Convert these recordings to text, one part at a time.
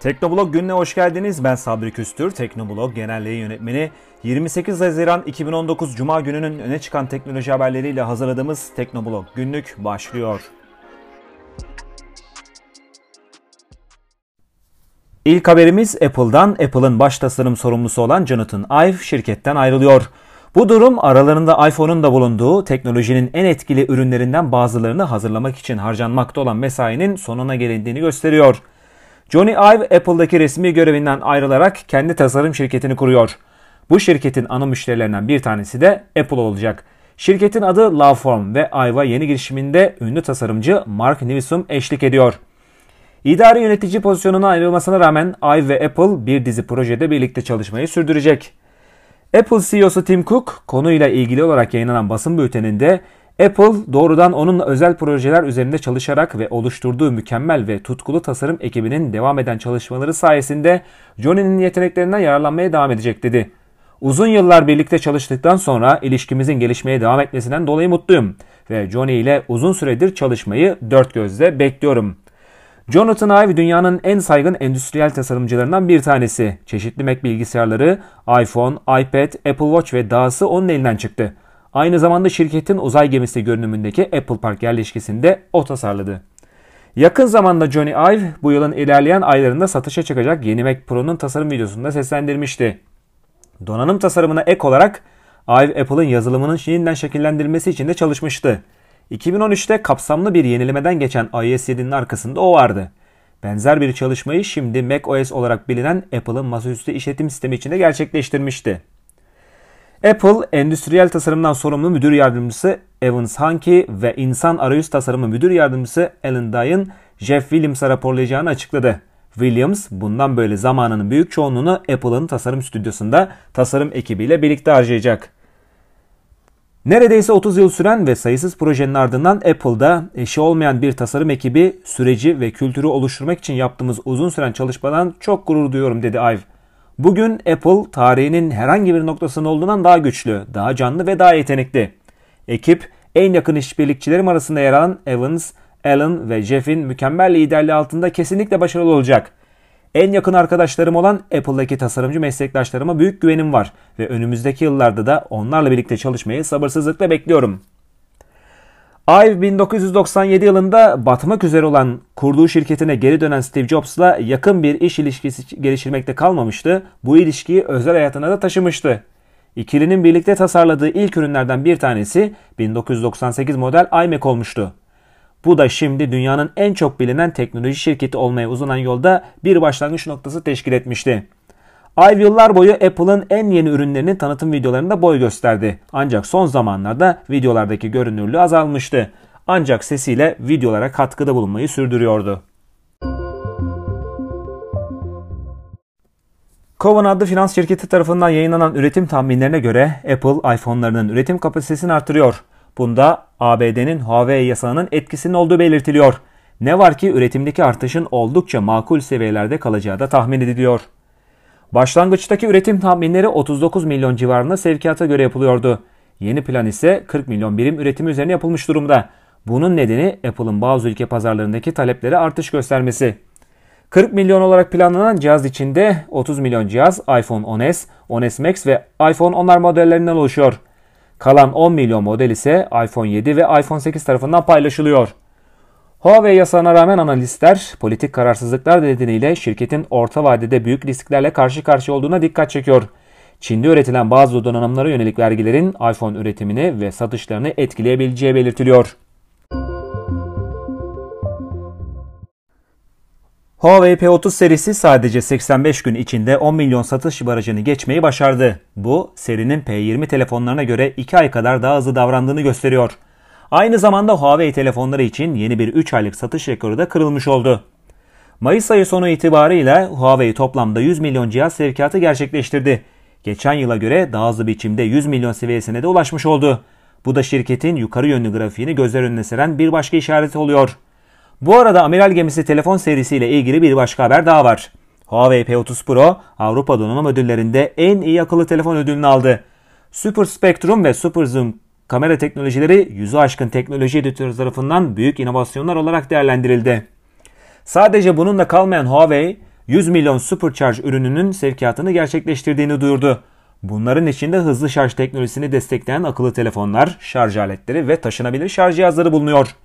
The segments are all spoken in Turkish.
Teknoblog gününe hoş geldiniz. Ben Sabri Küstür, Teknoblog Genel Yayın Yönetmeni. 28 Haziran 2019 Cuma gününün öne çıkan teknoloji haberleriyle hazırladığımız Teknoblog günlük başlıyor. İlk haberimiz Apple'dan. Apple'ın baş tasarım sorumlusu olan Jonathan Ive şirketten ayrılıyor. Bu durum aralarında iPhone'un da bulunduğu teknolojinin en etkili ürünlerinden bazılarını hazırlamak için harcanmakta olan mesainin sonuna gelindiğini gösteriyor. Johnny Ive Apple'daki resmi görevinden ayrılarak kendi tasarım şirketini kuruyor. Bu şirketin ana müşterilerinden bir tanesi de Apple olacak. Şirketin adı Loveform ve Ive'a yeni girişiminde ünlü tasarımcı Mark Newsom eşlik ediyor. İdari yönetici pozisyonuna ayrılmasına rağmen Ive ve Apple bir dizi projede birlikte çalışmayı sürdürecek. Apple CEO'su Tim Cook konuyla ilgili olarak yayınlanan basın bülteninde Apple doğrudan onun özel projeler üzerinde çalışarak ve oluşturduğu mükemmel ve tutkulu tasarım ekibinin devam eden çalışmaları sayesinde Johnny'nin yeteneklerinden yararlanmaya devam edecek dedi. Uzun yıllar birlikte çalıştıktan sonra ilişkimizin gelişmeye devam etmesinden dolayı mutluyum ve Johnny ile uzun süredir çalışmayı dört gözle bekliyorum. Jonathan Ive dünyanın en saygın endüstriyel tasarımcılarından bir tanesi. Çeşitli Mac bilgisayarları, iPhone, iPad, Apple Watch ve dahası onun elinden çıktı. Aynı zamanda şirketin uzay gemisi görünümündeki Apple Park yerleşkesinde o tasarladı. Yakın zamanda Johnny Ive bu yılın ilerleyen aylarında satışa çıkacak yeni Mac Pro'nun tasarım videosunda seslendirmişti. Donanım tasarımına ek olarak Ive Apple'ın yazılımının yeniden şekillendirilmesi için de çalışmıştı. 2013'te kapsamlı bir yenilemeden geçen iOS 7'nin arkasında o vardı. Benzer bir çalışmayı şimdi macOS olarak bilinen Apple'ın masaüstü işletim sistemi içinde gerçekleştirmişti. Apple, endüstriyel tasarımdan sorumlu müdür yardımcısı Evans Hankey ve insan arayüz tasarımı müdür yardımcısı Alan Dye'ın Jeff Williams'a raporlayacağını açıkladı. Williams bundan böyle zamanının büyük çoğunluğunu Apple'ın tasarım stüdyosunda tasarım ekibiyle birlikte harcayacak. Neredeyse 30 yıl süren ve sayısız projenin ardından Apple'da eşi olmayan bir tasarım ekibi süreci ve kültürü oluşturmak için yaptığımız uzun süren çalışmadan çok gurur duyuyorum dedi Ive. Bugün Apple tarihinin herhangi bir noktasında olduğundan daha güçlü, daha canlı ve daha yetenekli. Ekip en yakın işbirlikçilerim arasında yer alan Evans, Allen ve Jeff'in mükemmel liderliği altında kesinlikle başarılı olacak. En yakın arkadaşlarım olan Apple'daki tasarımcı meslektaşlarıma büyük güvenim var ve önümüzdeki yıllarda da onlarla birlikte çalışmayı sabırsızlıkla bekliyorum. Ive 1997 yılında batmak üzere olan kurduğu şirketine geri dönen Steve Jobs'la yakın bir iş ilişkisi geliştirmekte kalmamıştı. Bu ilişkiyi özel hayatına da taşımıştı. İkilinin birlikte tasarladığı ilk ürünlerden bir tanesi 1998 model iMac olmuştu. Bu da şimdi dünyanın en çok bilinen teknoloji şirketi olmaya uzanan yolda bir başlangıç noktası teşkil etmişti. Ive yıllar boyu Apple'ın en yeni ürünlerinin tanıtım videolarında boy gösterdi. Ancak son zamanlarda videolardaki görünürlüğü azalmıştı. Ancak sesiyle videolara katkıda bulunmayı sürdürüyordu. Cowen adlı finans şirketi tarafından yayınlanan üretim tahminlerine göre Apple iPhone'larının üretim kapasitesini artırıyor. Bunda ABD'nin Huawei yasağının etkisinin olduğu belirtiliyor. Ne var ki üretimdeki artışın oldukça makul seviyelerde kalacağı da tahmin ediliyor. Başlangıçtaki üretim tahminleri 39 milyon civarında sevkiyata göre yapılıyordu. Yeni plan ise 40 milyon birim üretim üzerine yapılmış durumda. Bunun nedeni Apple'ın bazı ülke pazarlarındaki taleplere artış göstermesi. 40 milyon olarak planlanan cihaz içinde 30 milyon cihaz iPhone 10s, 10s Max ve iPhone 10'lar modellerinden oluşuyor. Kalan 10 milyon model ise iPhone 7 ve iPhone 8 tarafından paylaşılıyor. Huawei yasağına rağmen analistler politik kararsızlıklar nedeniyle şirketin orta vadede büyük risklerle karşı karşıya olduğuna dikkat çekiyor. Çin'de üretilen bazı donanımlara yönelik vergilerin iPhone üretimini ve satışlarını etkileyebileceği belirtiliyor. Huawei P30 serisi sadece 85 gün içinde 10 milyon satış barajını geçmeyi başardı. Bu serinin P20 telefonlarına göre 2 ay kadar daha hızlı davrandığını gösteriyor. Aynı zamanda Huawei telefonları için yeni bir 3 aylık satış rekoru da kırılmış oldu. Mayıs ayı sonu itibarıyla Huawei toplamda 100 milyon cihaz sevkiyatı gerçekleştirdi. Geçen yıla göre daha hızlı biçimde 100 milyon seviyesine de ulaşmış oldu. Bu da şirketin yukarı yönlü grafiğini gözler önüne seren bir başka işaret oluyor. Bu arada amiral gemisi telefon serisiyle ilgili bir başka haber daha var. Huawei P30 Pro Avrupa donanım ödüllerinde en iyi akıllı telefon ödülünü aldı. Super Spectrum ve Super Zoom kamera teknolojileri yüzü aşkın teknoloji editörü tarafından büyük inovasyonlar olarak değerlendirildi. Sadece bununla kalmayan Huawei, 100 milyon Supercharge ürününün sevkiyatını gerçekleştirdiğini duyurdu. Bunların içinde hızlı şarj teknolojisini destekleyen akıllı telefonlar, şarj aletleri ve taşınabilir şarj cihazları bulunuyor.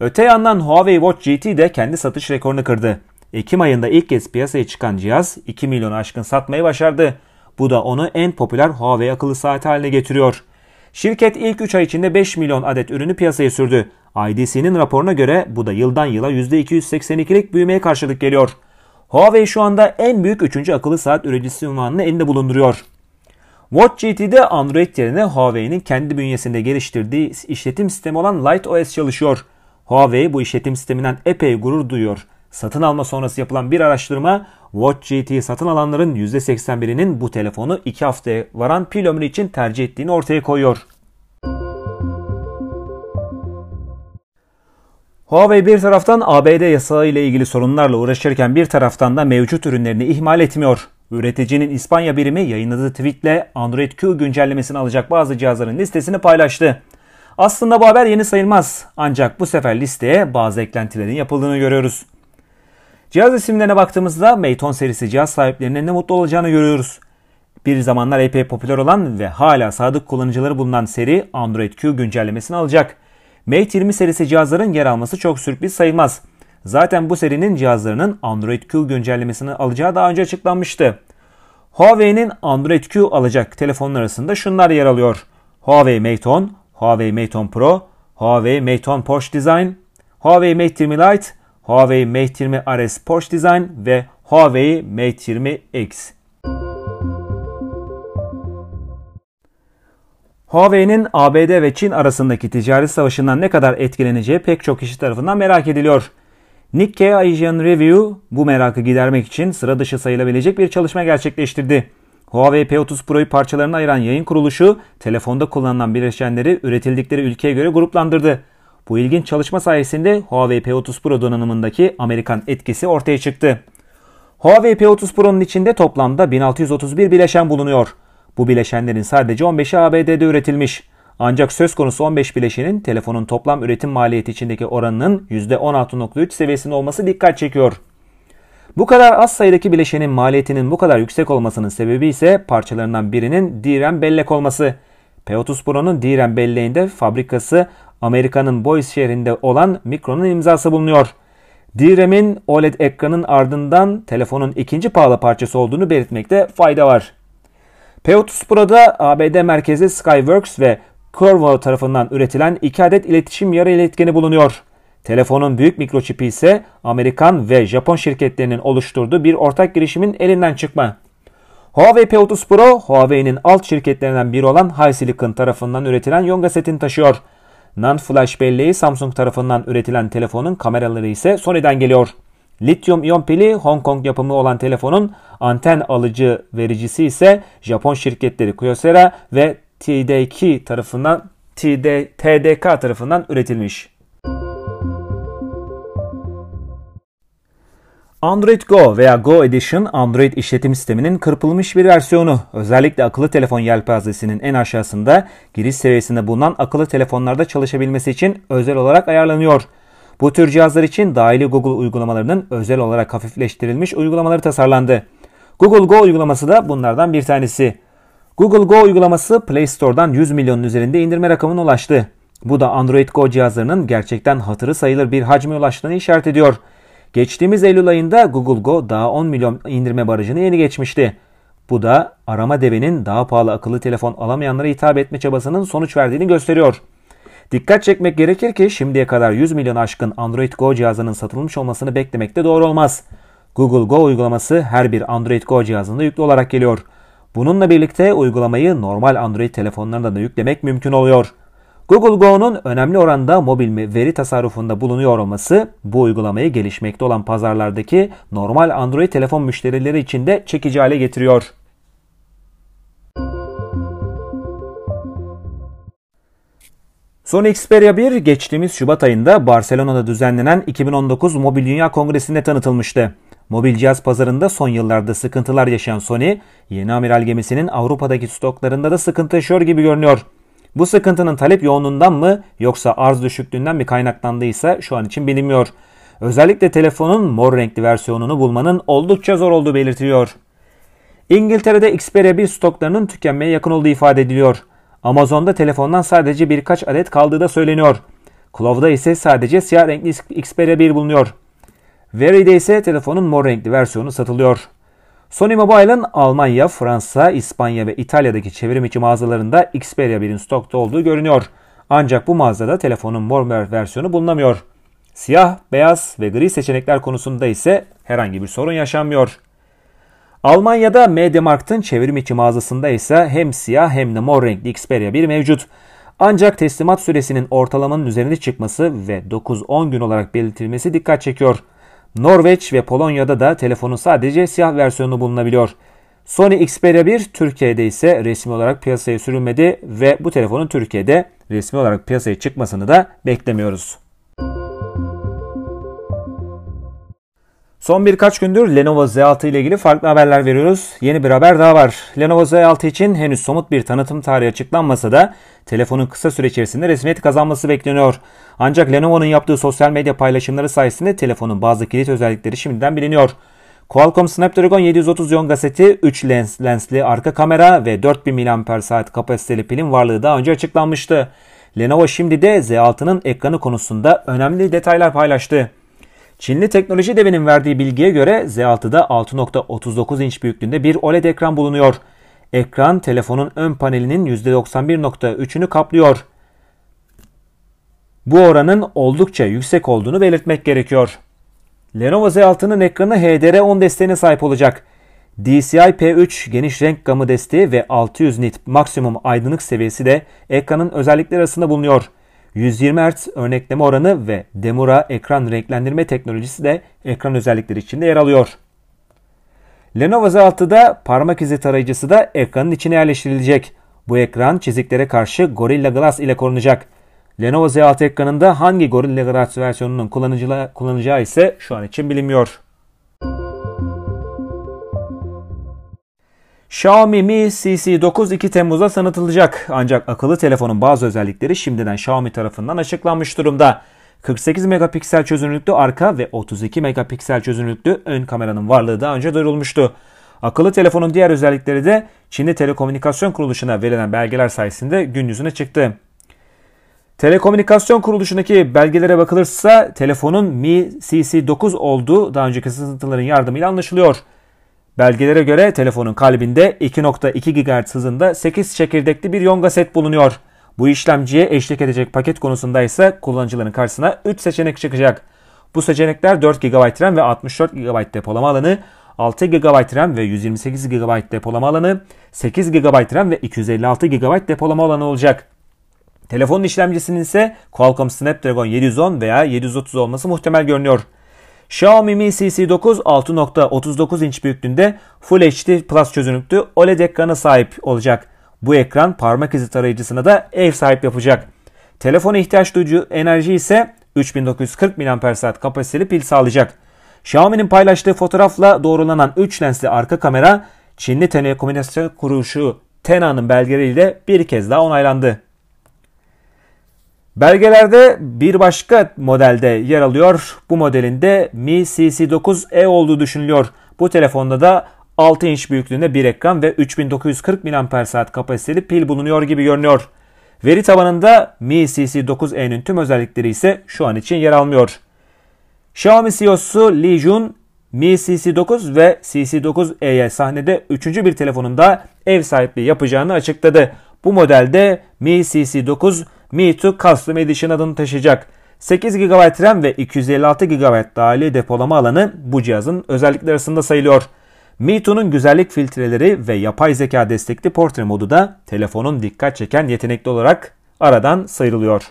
Öte yandan Huawei Watch GT de kendi satış rekorunu kırdı. Ekim ayında ilk kez piyasaya çıkan cihaz 2 milyon aşkın satmayı başardı. Bu da onu en popüler Huawei akıllı saati haline getiriyor. Şirket ilk 3 ay içinde 5 milyon adet ürünü piyasaya sürdü. IDC'nin raporuna göre bu da yıldan yıla %282'lik büyümeye karşılık geliyor. Huawei şu anda en büyük 3. akıllı saat üreticisi unvanını elinde bulunduruyor. Watch GT'de Android yerine Huawei'nin kendi bünyesinde geliştirdiği işletim sistemi olan Light OS çalışıyor. Huawei bu işletim sisteminden epey gurur duyuyor. Satın alma sonrası yapılan bir araştırma Watch GT'yi satın alanların %81'inin bu telefonu 2 haftaya varan pil ömrü için tercih ettiğini ortaya koyuyor. Huawei bir taraftan ABD yasağı ile ilgili sorunlarla uğraşırken bir taraftan da mevcut ürünlerini ihmal etmiyor. Üreticinin İspanya birimi yayınladığı tweetle Android Q güncellemesini alacak bazı cihazların listesini paylaştı. Aslında bu haber yeni sayılmaz ancak bu sefer listeye bazı eklentilerin yapıldığını görüyoruz. Cihaz isimlerine baktığımızda Mate serisi cihaz sahiplerinin ne mutlu olacağını görüyoruz. Bir zamanlar epey popüler olan ve hala sadık kullanıcıları bulunan seri Android Q güncellemesini alacak. Mate 20 serisi cihazların yer alması çok sürpriz sayılmaz. Zaten bu serinin cihazlarının Android Q güncellemesini alacağı daha önce açıklanmıştı. Huawei'nin Android Q alacak telefonlar arasında şunlar yer alıyor. Huawei Mate 10, Huawei Mate 10 Pro, Huawei Mate 10 Porsche Design, Huawei Mate 20 Lite, Huawei Mate 20 RS Porsche Design ve Huawei Mate 20 X. Huawei'nin ABD ve Çin arasındaki ticaret savaşından ne kadar etkileneceği pek çok kişi tarafından merak ediliyor. Nikkei Asian Review bu merakı gidermek için sıra dışı sayılabilecek bir çalışma gerçekleştirdi. Huawei P30 Pro'yu parçalarına ayıran yayın kuruluşu telefonda kullanılan bileşenleri üretildikleri ülkeye göre gruplandırdı. Bu ilginç çalışma sayesinde Huawei P30 Pro donanımındaki Amerikan etkisi ortaya çıktı. Huawei P30 Pro'nun içinde toplamda 1631 bileşen bulunuyor. Bu bileşenlerin sadece 15'i ABD'de üretilmiş. Ancak söz konusu 15 bileşenin telefonun toplam üretim maliyeti içindeki oranının %16.3 seviyesinde olması dikkat çekiyor. Bu kadar az sayıdaki bileşenin maliyetinin bu kadar yüksek olmasının sebebi ise parçalarından birinin DRAM bellek olması. P30 Pro'nun DRAM belleğinde fabrikası Amerika'nın Boise şehrinde olan Micron'un imzası bulunuyor. DRAM'in OLED ekranın ardından telefonun ikinci pahalı parçası olduğunu belirtmekte fayda var. P30 Pro'da ABD merkezi Skyworks ve Qorvo tarafından üretilen 2 adet iletişim yarı iletkeni bulunuyor. Telefonun büyük mikroçipi ise Amerikan ve Japon şirketlerinin oluşturduğu bir ortak girişimin elinden çıkma. Huawei P30 Pro, Huawei'nin alt şirketlerinden biri olan HiSilicon tarafından üretilen Yonga setini taşıyor. Non-flash belleği Samsung tarafından üretilen telefonun kameraları ise Sony'den geliyor. Lityum iyon pili Hong Kong yapımı olan telefonun anten alıcı vericisi ise Japon şirketleri Kyocera ve TDK tarafından TD, TDK tarafından üretilmiş. Android Go veya Go Edition Android işletim sisteminin kırpılmış bir versiyonu. Özellikle akıllı telefon yelpazesinin en aşağısında giriş seviyesinde bulunan akıllı telefonlarda çalışabilmesi için özel olarak ayarlanıyor. Bu tür cihazlar için dahili Google uygulamalarının özel olarak hafifleştirilmiş uygulamaları tasarlandı. Google Go uygulaması da bunlardan bir tanesi. Google Go uygulaması Play Store'dan 100 milyonun üzerinde indirme rakamına ulaştı. Bu da Android Go cihazlarının gerçekten hatırı sayılır bir hacme ulaştığını işaret ediyor. Geçtiğimiz Eylül ayında Google Go daha 10 milyon indirme barajını yeni geçmişti. Bu da arama devinin daha pahalı akıllı telefon alamayanlara hitap etme çabasının sonuç verdiğini gösteriyor. Dikkat çekmek gerekir ki şimdiye kadar 100 milyon aşkın Android Go cihazının satılmış olmasını beklemek de doğru olmaz. Google Go uygulaması her bir Android Go cihazında yüklü olarak geliyor. Bununla birlikte uygulamayı normal Android telefonlarında da yüklemek mümkün oluyor. Google Go'nun önemli oranda mobil veri tasarrufunda bulunuyor olması bu uygulamayı gelişmekte olan pazarlardaki normal Android telefon müşterileri için de çekici hale getiriyor. Sony Xperia 1 geçtiğimiz Şubat ayında Barcelona'da düzenlenen 2019 Mobil Dünya Kongresi'nde tanıtılmıştı. Mobil cihaz pazarında son yıllarda sıkıntılar yaşayan Sony, yeni amiral gemisinin Avrupa'daki stoklarında da sıkıntı yaşıyor gibi görünüyor. Bu sıkıntının talep yoğunluğundan mı yoksa arz düşüklüğünden mi kaynaklandıysa şu an için bilinmiyor. Özellikle telefonun mor renkli versiyonunu bulmanın oldukça zor olduğu belirtiliyor. İngiltere'de Xperia 1 stoklarının tükenmeye yakın olduğu ifade ediliyor. Amazon'da telefondan sadece birkaç adet kaldığı da söyleniyor. Clove'da ise sadece siyah renkli Xperia 1 bulunuyor. Very'de ise telefonun mor renkli versiyonu satılıyor. Sony Mobile'ın Almanya, Fransa, İspanya ve İtalya'daki çevrim içi mağazalarında Xperia 1'in stokta olduğu görünüyor. Ancak bu mağazada telefonun mor versiyonu bulunamıyor. Siyah, beyaz ve gri seçenekler konusunda ise herhangi bir sorun yaşanmıyor. Almanya'da MediaMarkt'ın çevrim içi mağazasında ise hem siyah hem de mor renkli Xperia 1 mevcut. Ancak teslimat süresinin ortalamanın üzerinde çıkması ve 9-10 gün olarak belirtilmesi dikkat çekiyor. Norveç ve Polonya'da da telefonun sadece siyah versiyonu bulunabiliyor. Sony Xperia 1 Türkiye'de ise resmi olarak piyasaya sürülmedi ve bu telefonun Türkiye'de resmi olarak piyasaya çıkmasını da beklemiyoruz. Son birkaç gündür Lenovo Z6 ile ilgili farklı haberler veriyoruz. Yeni bir haber daha var. Lenovo Z6 için henüz somut bir tanıtım tarihi açıklanmasa da telefonun kısa süre içerisinde resmiyet kazanması bekleniyor. Ancak Lenovo'nun yaptığı sosyal medya paylaşımları sayesinde telefonun bazı kilit özellikleri şimdiden biliniyor. Qualcomm Snapdragon 730 Yonga seti 3 lens, lensli arka kamera ve 4000 mAh kapasiteli pilin varlığı daha önce açıklanmıştı. Lenovo şimdi de Z6'nın ekranı konusunda önemli detaylar paylaştı. Çinli teknoloji devinin verdiği bilgiye göre Z6'da 6.39 inç büyüklüğünde bir OLED ekran bulunuyor. Ekran telefonun ön panelinin %91.3'ünü kaplıyor. Bu oranın oldukça yüksek olduğunu belirtmek gerekiyor. Lenovo Z6'nın ekranı HDR10 desteğine sahip olacak. DCI-P3 geniş renk gamı desteği ve 600 nit maksimum aydınlık seviyesi de ekranın özellikleri arasında bulunuyor. 120 Hz örnekleme oranı ve Demura ekran renklendirme teknolojisi de ekran özellikleri içinde yer alıyor. Lenovo Z6'da parmak izi tarayıcısı da ekranın içine yerleştirilecek. Bu ekran çiziklere karşı Gorilla Glass ile korunacak. Lenovo Z6 ekranında hangi Gorilla Glass versiyonunun kullanacağı ise şu an için bilinmiyor. Xiaomi Mi CC9 2 Temmuz'da tanıtılacak. Ancak akıllı telefonun bazı özellikleri şimdiden Xiaomi tarafından açıklanmış durumda. 48 megapiksel çözünürlüklü arka ve 32 megapiksel çözünürlüklü ön kameranın varlığı daha önce duyurulmuştu. Akıllı telefonun diğer özellikleri de Çinli Telekomünikasyon Kuruluşu'na verilen belgeler sayesinde gün yüzüne çıktı. Telekomünikasyon Kuruluşu'ndaki belgelere bakılırsa telefonun Mi CC9 olduğu daha önceki sızıntıların yardımıyla anlaşılıyor. Belgelere göre telefonun kalbinde 2.2 GHz hızında 8 çekirdekli bir Yonga set bulunuyor. Bu işlemciye eşlik edecek paket konusunda ise kullanıcıların karşısına 3 seçenek çıkacak. Bu seçenekler 4 GB RAM ve 64 GB depolama alanı, 6 GB RAM ve 128 GB depolama alanı, 8 GB RAM ve 256 GB depolama alanı olacak. Telefonun işlemcisinin ise Qualcomm Snapdragon 710 veya 730 olması muhtemel görünüyor. Xiaomi Mi CC9 6.39 inç büyüklüğünde Full HD Plus çözünürlüklü OLED ekrana sahip olacak. Bu ekran parmak izi tarayıcısına da ev sahip yapacak. Telefona ihtiyaç duyduğu enerji ise 3940 mAh kapasiteli pil sağlayacak. Xiaomi'nin paylaştığı fotoğrafla doğrulanan 3 lensli arka kamera Çinli telekomünikasyon kuruluşu Tena'nın belgeleriyle bir kez daha onaylandı. Belgelerde bir başka modelde yer alıyor. Bu modelinde Mi CC9e olduğu düşünülüyor. Bu telefonda da 6 inç büyüklüğünde bir ekran ve 3940 mAh kapasiteli pil bulunuyor gibi görünüyor. Veri tabanında Mi CC9e'nin tüm özellikleri ise şu an için yer almıyor. Xiaomi CEO'su Li Jun, Mi CC9 ve CC9e'ye sahnede üçüncü bir telefonunda ev sahipliği yapacağını açıkladı. Bu modelde Mi CC9 Mi 2 Custom Edition adını taşıyacak. 8 GB RAM ve 256 GB dahili depolama alanı bu cihazın özellikleri arasında sayılıyor. Mi 2'nun güzellik filtreleri ve yapay zeka destekli portre modu da telefonun dikkat çeken yetenekli olarak aradan sıyrılıyor.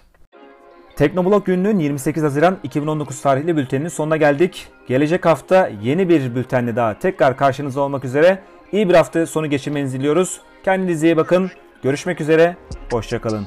Teknoblog gününün 28 Haziran 2019 tarihli bülteninin sonuna geldik. Gelecek hafta yeni bir bültenle daha tekrar karşınızda olmak üzere. İyi bir hafta sonu geçirmenizi diliyoruz. Kendinize iyi bakın. Görüşmek üzere. Hoşçakalın.